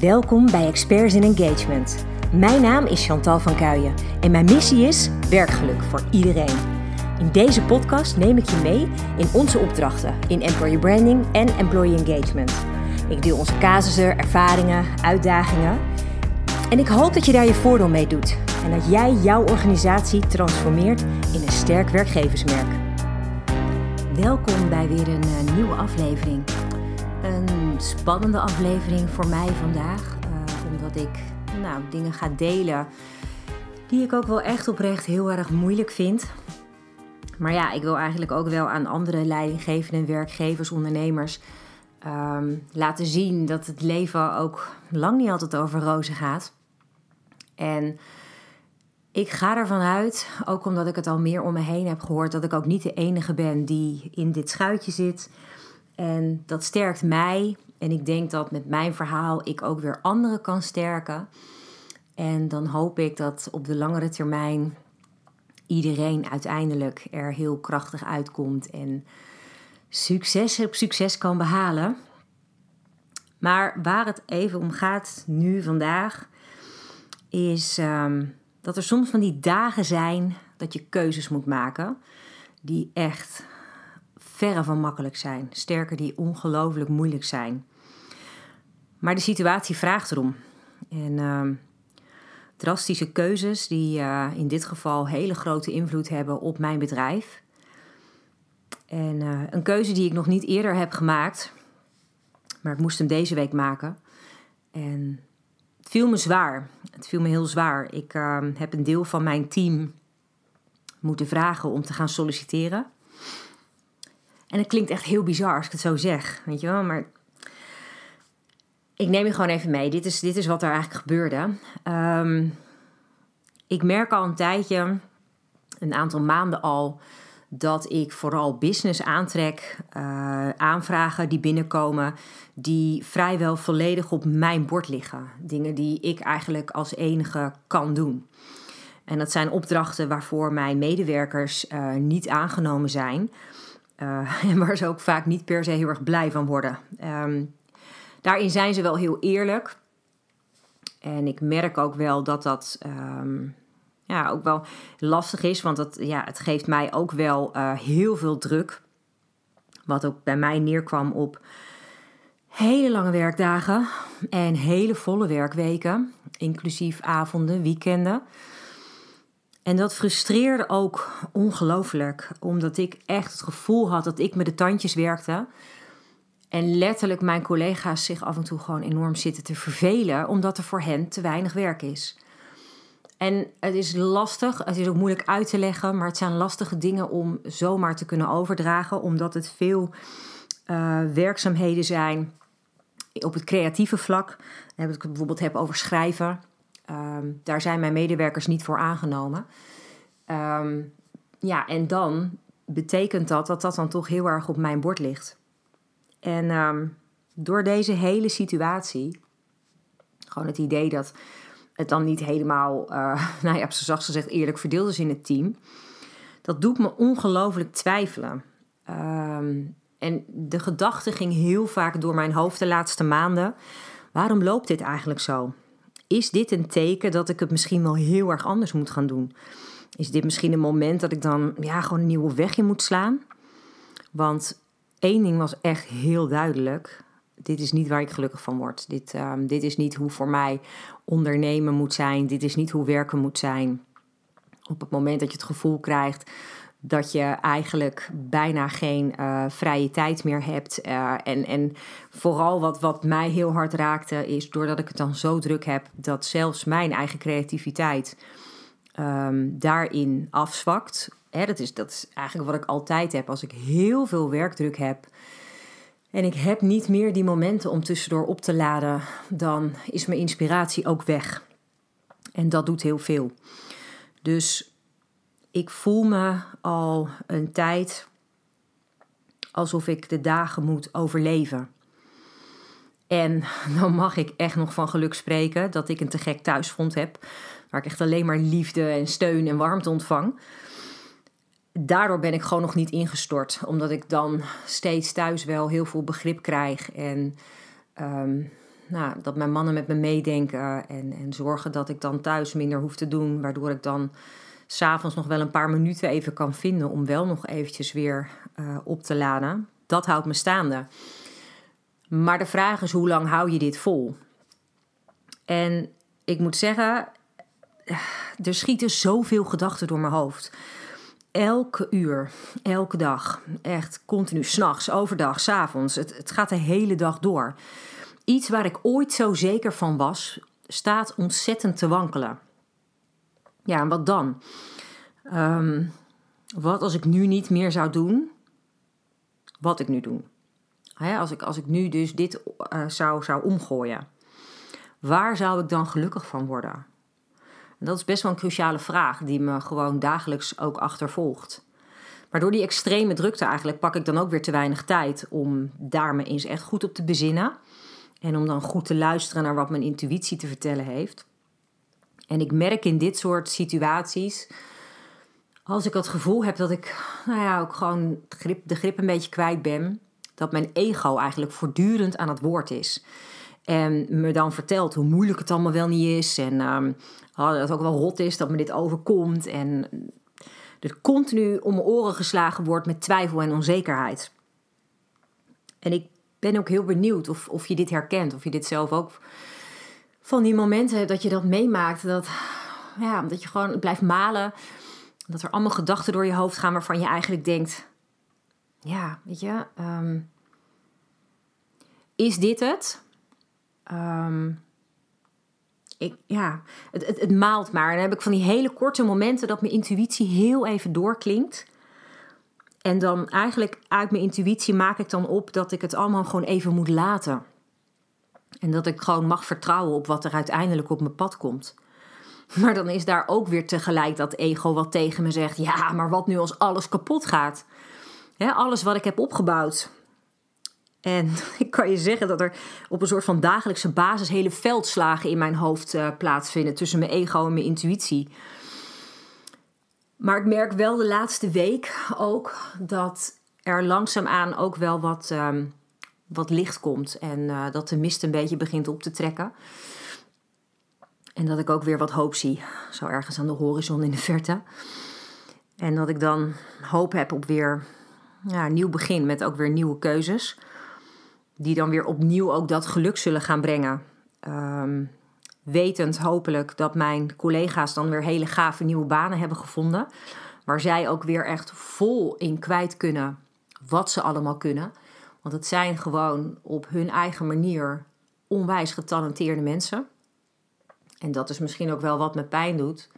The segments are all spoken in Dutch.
Welkom bij Experts in Engagement. Mijn naam is Chantal van Kuijen en mijn missie is werkgeluk voor iedereen. In deze podcast neem ik je mee in onze opdrachten in employer branding en employee engagement. Ik deel onze casussen, ervaringen, uitdagingen. En ik hoop dat je daar je voordeel mee doet en dat jij jouw organisatie transformeert in een sterk werkgeversmerk. Welkom bij weer een eh, nieuwe aflevering. Een spannende aflevering voor mij vandaag, uh, omdat ik nou, dingen ga delen die ik ook wel echt oprecht heel erg moeilijk vind. Maar ja, ik wil eigenlijk ook wel aan andere leidinggevenden, werkgevers, ondernemers um, laten zien dat het leven ook lang niet altijd over rozen gaat. En ik ga ervan uit, ook omdat ik het al meer om me heen heb gehoord, dat ik ook niet de enige ben die in dit schuitje zit. En dat sterkt mij. En ik denk dat met mijn verhaal ik ook weer anderen kan sterken. En dan hoop ik dat op de langere termijn iedereen uiteindelijk er heel krachtig uitkomt en succes op succes kan behalen. Maar waar het even om gaat nu vandaag, is ehm, dat er soms van die dagen zijn dat je keuzes moet maken die echt verre van makkelijk zijn. Sterker, die ongelooflijk moeilijk zijn. Maar de situatie vraagt erom. En uh, drastische keuzes die uh, in dit geval hele grote invloed hebben op mijn bedrijf. En uh, een keuze die ik nog niet eerder heb gemaakt, maar ik moest hem deze week maken. En het viel me zwaar. Het viel me heel zwaar. Ik ehm, heb een deel van mijn team moeten vragen om te gaan solliciteren. En het klinkt echt heel bizar als ik het zo zeg, weet je wel, maar ik neem je gewoon even mee. Dit is, dit is wat er eigenlijk gebeurde. Um, ik merk al een tijdje, een aantal maanden al, dat ik vooral business aantrek, uh, aanvragen die binnenkomen, die vrijwel volledig op mijn bord liggen. Dingen die ik eigenlijk als enige kan doen. En dat zijn opdrachten waarvoor mijn medewerkers uh, niet aangenomen zijn. Uh, en waar ze ook vaak niet per se heel erg blij van worden. Um, daarin zijn ze wel heel eerlijk. En ik merk ook wel dat dat um, ja, ook wel lastig is. Want dat, ja, het geeft mij ook wel uh, heel veel druk. Wat ook bij mij neerkwam op hele lange werkdagen en hele volle werkweken. Inclusief avonden, weekenden. En dat frustreerde ook ongelooflijk, omdat ik echt het gevoel had dat ik met de tandjes werkte. En letterlijk mijn collega's zich af en toe gewoon enorm zitten te vervelen, omdat er voor hen te weinig werk is. En het is lastig, het is ook moeilijk uit te leggen, maar het zijn lastige dingen om zomaar te kunnen overdragen, omdat het veel uh, werkzaamheden zijn op het creatieve vlak. Heb ik het bijvoorbeeld heb over schrijven. Um, daar zijn mijn medewerkers niet voor aangenomen. Um, ja, en dan betekent dat dat dat dan toch heel erg op mijn bord ligt. En um, door deze hele situatie, gewoon het idee dat het dan niet helemaal, uh, nou ja, op zijn gezegd, eerlijk verdeeld is in het team, dat doet me ongelooflijk twijfelen. En de gedachte ging heel vaak door mijn hoofd de laatste maanden. Waarom loopt dit eigenlijk zo? Is dit een teken dat ik het misschien wel heel erg anders moet gaan doen? Is dit misschien een moment dat ik dan ja, gewoon een nieuwe weg in moet slaan? Want één ding was echt heel duidelijk. Dit is niet waar ik gelukkig van word. Dit, um, dit is niet hoe voor mij ondernemen moet zijn. Dit is niet hoe werken moet zijn. Op het moment dat je het gevoel krijgt dat je eigenlijk bijna geen uh, vrije tijd meer hebt. Uh, en, en vooral wat, wat mij heel hard raakte, is doordat ik het dan zo druk heb, dat zelfs mijn eigen creativiteit um, daarin afzwakt. Hè, dat, is, dat is eigenlijk wat ik altijd heb. Als ik heel veel werkdruk heb en ik heb niet meer die momenten om tussendoor op te laden, dan is mijn inspiratie ook weg. En dat doet heel veel. Dus ik voel me al een tijd alsof ik de dagen moet overleven. En dan mag ik echt nog van geluk spreken dat ik een te gek thuisfront heb. Waar ik echt alleen maar liefde en steun en warmte ontvang. Daardoor ben ik gewoon nog niet ingestort. Omdat ik dan steeds thuis wel heel veel begrip krijg. En um, nou, dat mijn mannen met me meedenken en, en zorgen dat ik dan thuis minder hoef te doen, waardoor ik dan s'avonds nog wel een paar minuten even kan vinden om wel nog eventjes weer uh, op te laden. Dat houdt me staande. Maar de vraag is, hoe lang hou je dit vol? En ik moet zeggen, er schieten zoveel gedachten door mijn hoofd. Elke uur, elke dag, echt continu, s'nachts, overdag, s'avonds. Het, het gaat de hele dag door. Iets waar ik ooit zo zeker van was, staat ontzettend te wankelen. Ja, en wat dan? Um, wat als ik nu niet meer zou doen wat ik nu doe? als, ik, als ik nu dus dit uh, zou, zou omgooien, waar zou ik dan gelukkig van worden? En dat is best wel een cruciale vraag die me gewoon dagelijks ook achtervolgt. Maar door die extreme drukte eigenlijk pak ik dan ook weer te weinig tijd om daar me eens echt goed op te bezinnen. En om dan goed te luisteren naar wat mijn intuïtie te vertellen heeft. En ik merk in dit soort situaties, als ik het gevoel heb dat ik nou ja, ook gewoon de grip, een beetje kwijt ben, dat mijn ego eigenlijk voortdurend aan het woord is. En me dan vertelt hoe moeilijk het allemaal wel niet is. En um, dat het ook wel rot is dat me dit overkomt. En er continu om mijn oren geslagen wordt met twijfel en onzekerheid. En ik ben ook heel benieuwd of, of je dit herkent. Of je dit zelf ook van die momenten dat je dat meemaakt. Dat, ja, dat je gewoon blijft malen. Dat er allemaal gedachten door je hoofd gaan waarvan je eigenlijk denkt... Ja, weet je... Ehm, is dit het? Um, ik, ja, het, het, het, maalt maar. En dan heb ik van die hele korte momenten dat mijn intuïtie heel even doorklinkt. En dan eigenlijk uit mijn intuïtie maak ik dan op dat ik het allemaal gewoon even moet laten. En dat ik gewoon mag vertrouwen op wat er uiteindelijk op mijn pad komt. Maar dan is daar ook weer tegelijk dat ego wat tegen me zegt: ja, maar wat nu als alles kapot gaat? alles wat ik heb opgebouwd, en ik kan je zeggen dat er op een soort van dagelijkse basis hele veldslagen in mijn hoofd uh, plaatsvinden tussen mijn ego en mijn intuïtie. Maar ik merk wel de laatste week ook dat er langzaamaan ook wel wat, um, wat licht komt en uh, dat de mist een beetje begint op te trekken. En dat ik ook weer wat hoop zie, zo ergens aan de horizon in de verte. En dat ik dan hoop heb op weer ja, een nieuw begin met ook weer nieuwe keuzes die dan weer opnieuw ook dat geluk zullen gaan brengen. Um, wetend hopelijk dat mijn collega's dan weer hele gave nieuwe banen hebben gevonden. Waar zij ook weer echt vol in kwijt kunnen wat ze allemaal kunnen. Want het zijn gewoon op hun eigen manier onwijs getalenteerde mensen. En dat is misschien ook wel wat me pijn doet.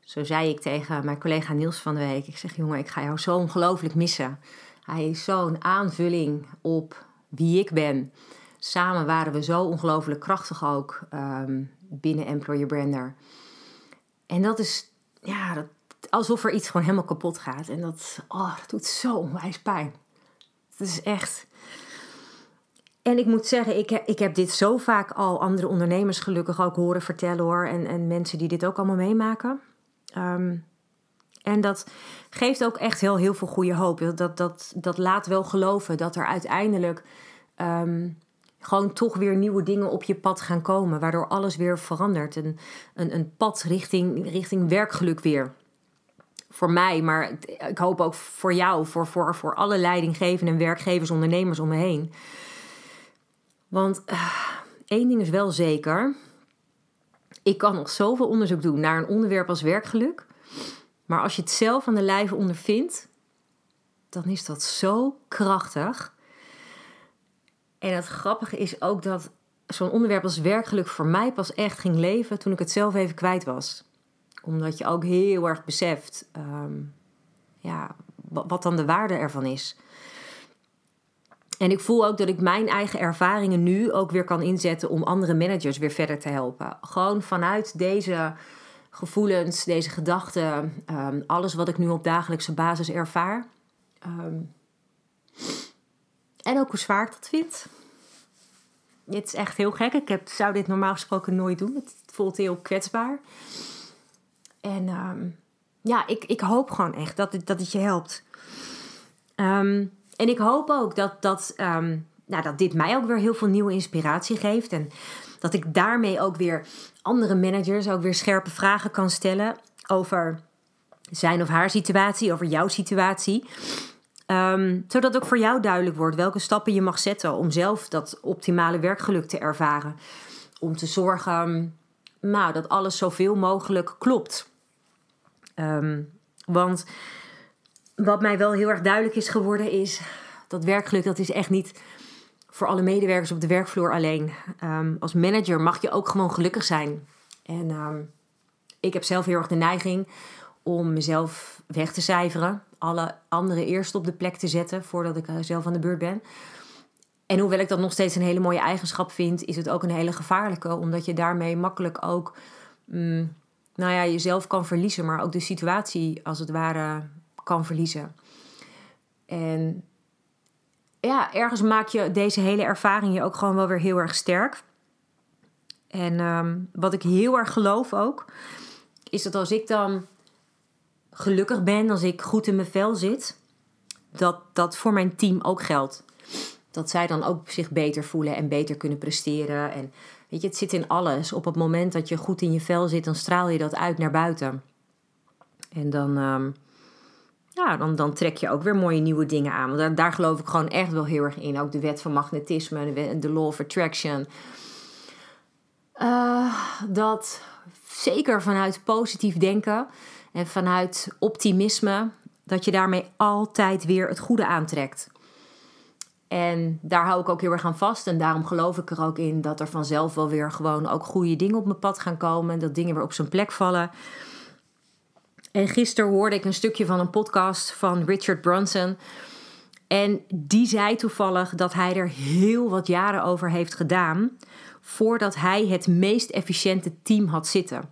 Zo zei ik tegen mijn collega Niels van de week. Ik zeg, jongen, ik ga jou zo ongelooflijk missen. Hij is zo'n aanvulling op wie ik ben. Samen waren we zo ongelooflijk krachtig ook um, binnen Employer Brander. En dat is, ja, dat, alsof er iets gewoon helemaal kapot gaat. En dat, oh, dat doet zo onwijs pijn. Het is echt. En ik moet zeggen, ik heb, ik heb dit zo vaak al andere ondernemers gelukkig ook horen vertellen hoor. En, en mensen die dit ook allemaal meemaken. Um, en dat geeft ook echt heel, heel veel goede hoop. Dat, dat, dat laat wel geloven dat er uiteindelijk ehm, gewoon toch weer nieuwe dingen op je pad gaan komen. Waardoor alles weer verandert. Een, een, een pad richting, richting werkgeluk weer. Voor mij, maar ik hoop ook voor jou, voor, voor, voor alle leidinggevenden en werkgevers, ondernemers om me heen. Want uh, één ding is wel zeker. Ik kan nog zoveel onderzoek doen naar een onderwerp als werkgeluk. Maar als je het zelf aan de lijve ondervindt, dan is dat zo krachtig. En het grappige is ook dat zo'n onderwerp als werkgeluk voor mij pas echt ging leven toen ik het zelf even kwijt was. Omdat je ook heel erg beseft ehm, ja, wat dan de waarde ervan is. En ik voel ook dat ik mijn eigen ervaringen nu ook weer kan inzetten om andere managers weer verder te helpen. Gewoon vanuit deze gevoelens, deze gedachten, um, alles wat ik nu op dagelijkse basis ervaar. Um, en ook hoe zwaar ik dat vind. Het is echt heel gek. Ik heb, zou dit normaal gesproken nooit doen. Het voelt heel kwetsbaar. En um, ja, ik, ik hoop gewoon echt dat dat het je helpt. en ik hoop ook dat, dat nou, dat dit mij ook weer heel veel nieuwe inspiratie geeft. En dat ik daarmee ook weer andere managers ook weer scherpe vragen kan stellen over zijn of haar situatie, over jouw situatie. Ehm, zodat ook voor jou duidelijk wordt welke stappen je mag zetten om zelf dat optimale werkgeluk te ervaren. Om te zorgen nou, dat alles zoveel mogelijk klopt. Um, want wat mij wel heel erg duidelijk is geworden is dat werkgeluk dat is echt niet voor alle medewerkers op de werkvloer alleen. Um, als manager mag je ook gewoon gelukkig zijn. En um, ik heb zelf heel erg de neiging om mezelf weg te cijferen. Alle anderen eerst op de plek te zetten voordat ik zelf aan de beurt ben. En hoewel ik dat nog steeds een hele mooie eigenschap vind, is het ook een hele gevaarlijke. Omdat je daarmee makkelijk ook mm, nou ja, jezelf kan verliezen, maar ook de situatie als het ware kan verliezen. En ja, ergens maak je deze hele ervaring je ook gewoon wel weer heel erg sterk. En ehm, wat ik heel erg geloof ook, is dat als ik dan gelukkig ben, als ik goed in mijn vel zit, dat dat voor mijn team ook geldt. Dat zij dan ook zich beter voelen en beter kunnen presteren. En weet je, het zit in alles. Op het moment dat je goed in je vel zit, dan straal je dat uit naar buiten. En dan, ehm, ja, dan, dan trek je ook weer mooie nieuwe dingen aan. Want daar, geloof ik gewoon echt wel heel erg in. Ook de wet van magnetisme, de, de law of attraction. Uh, dat zeker vanuit positief denken en vanuit optimisme, dat je daarmee altijd weer het goede aantrekt. En daar hou ik ook heel erg aan vast. En daarom geloof ik er ook in dat er vanzelf wel weer gewoon ook goede dingen op mijn pad gaan komen. Dat dingen weer op zijn plek vallen. En gisteren hoorde ik een stukje van een podcast van Richard Branson. En die zei toevallig dat hij er heel wat jaren over heeft gedaan voordat hij het meest efficiënte team had zitten.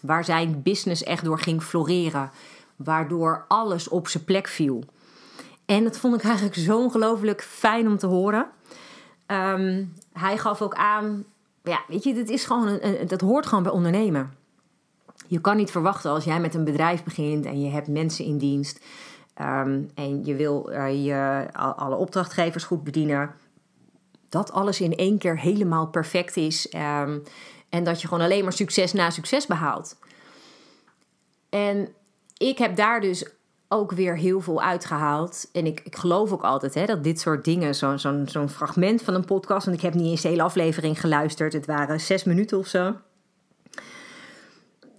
Waar zijn business echt door ging floreren. Waardoor alles op zijn plek viel. En dat vond ik eigenlijk zo ongelooflijk fijn om te horen. Ehm, hij gaf ook aan, ja, weet je, dit is gewoon een, dat hoort gewoon bij ondernemen. Je kan niet verwachten als jij met een bedrijf begint en je hebt mensen in dienst ehm, en je wil uh, je alle opdrachtgevers goed bedienen, dat alles in één keer helemaal perfect is um, en dat je gewoon alleen maar succes na succes behaalt. En ik heb daar dus ook weer heel veel uitgehaald. En ik, ik geloof ook altijd hè, dat dit soort dingen, zo'n zo zo'n fragment van een podcast, want ik heb niet eens de hele aflevering geluisterd, het waren zes minuten of zo.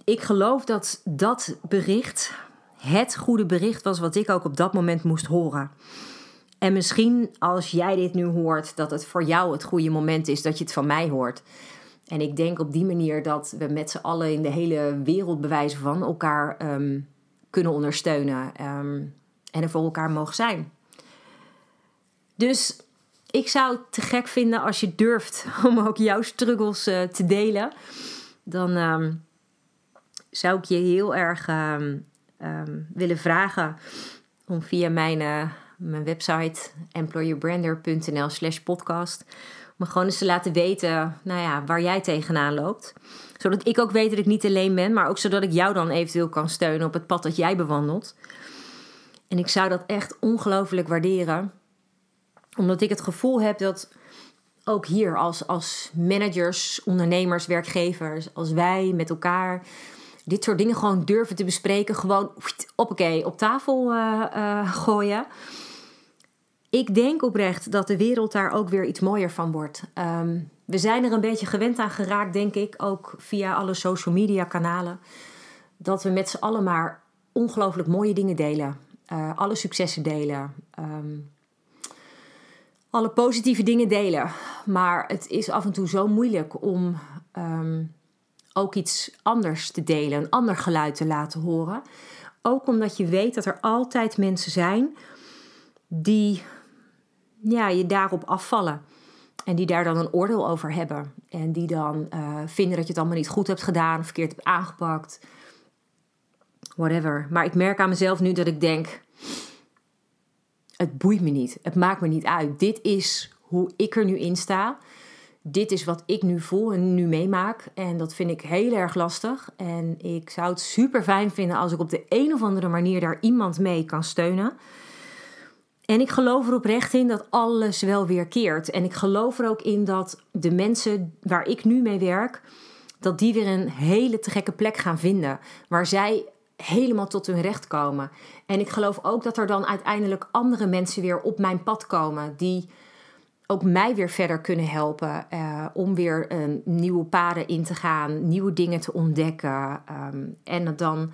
Ik geloof dat dat bericht het goede bericht was wat ik ook op dat moment moest horen. En misschien als jij dit nu hoort, dat het voor jou het goede moment is dat je het van mij hoort. En ik denk op die manier dat we met z'n allen in de hele wereld bewijzen van elkaar um, kunnen ondersteunen um, en er voor elkaar mogen zijn. Dus ik zou het te gek vinden als je durft om ook jouw struggles uh, te delen. Dan um, zou ik je heel erg um, willen vragen om via mijn, uh, mijn website employerbrander.nl slash podcast me gewoon eens te laten weten nou ja, waar jij tegenaan loopt. Zodat ik ook weet dat ik niet alleen ben, maar ook zodat ik jou dan eventueel kan steunen op het pad dat jij bewandelt. En ik zou dat echt ongelooflijk waarderen, omdat ik het gevoel heb dat ook hier als, als managers, ondernemers, werkgevers, als wij met elkaar dit soort dingen gewoon durven te bespreken, gewoon oké op tafel uh, uh, gooien ik denk oprecht dat de wereld daar ook weer iets mooier van wordt. Ehm, we zijn er een beetje gewend aan geraakt, denk ik, ook via alle social media kanalen. Dat we met z'n allen maar ongelooflijk mooie dingen delen. Uh, alle successen delen. Ehm, alle positieve dingen delen. Maar het is af en toe zo moeilijk om um, ook iets anders te delen, een ander geluid te laten horen. Ook omdat je weet dat er altijd mensen zijn die ja, je daarop afvallen. En die daar dan een oordeel over hebben. En die dan uh, vinden dat je het allemaal niet goed hebt gedaan, verkeerd hebt aangepakt. Whatever. Maar ik merk aan mezelf nu dat ik denk: het boeit me niet. Het maakt me niet uit. Dit is hoe ik er nu in sta. Dit is wat ik nu voel en nu meemaak. En dat vind ik heel erg lastig. En ik zou het super fijn vinden als ik op de een of andere manier daar iemand mee kan steunen. En ik geloof er oprecht in dat alles wel weer keert. En ik geloof er ook in dat de mensen waar ik nu mee werk, dat die weer een hele te gekke plek gaan vinden. Waar zij helemaal tot hun recht komen. En ik geloof ook dat er dan uiteindelijk andere mensen weer op mijn pad komen. Die ook mij weer verder kunnen helpen. Uh, om weer um, nieuwe paden in te gaan. Nieuwe dingen te ontdekken. Um, en het dan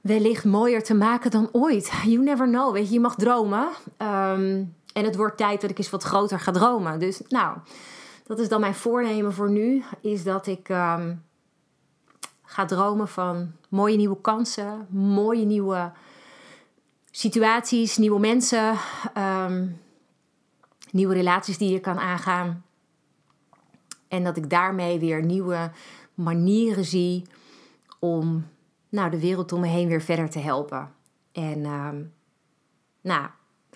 wellicht mooier te maken dan ooit. You never know. Weet je, je mag dromen. Um, en het wordt tijd dat ik eens wat groter ga dromen. Dus nou, dat is dan mijn voornemen voor nu. Is dat ik um, ga dromen van mooie nieuwe kansen. Mooie nieuwe situaties. Nieuwe mensen. Um, nieuwe relaties die je kan aangaan. En dat ik daarmee weer nieuwe manieren zie om nou, de wereld om me heen weer verder te helpen. En uh, nou,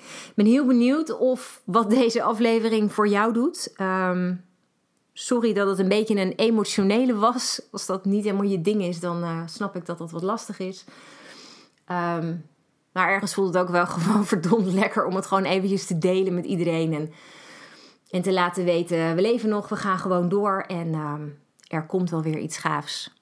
ik ben heel benieuwd of wat deze aflevering voor jou doet. Um, sorry dat het een beetje een emotionele was. Als dat niet helemaal je ding is, dan uh, snap ik dat dat wat lastig is. Um, maar ergens voelt het ook wel gewoon verdomd lekker om het gewoon eventjes te delen met iedereen. En, en te laten weten, we leven nog, we gaan gewoon door. En er komt wel weer iets gaafs.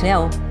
Snel!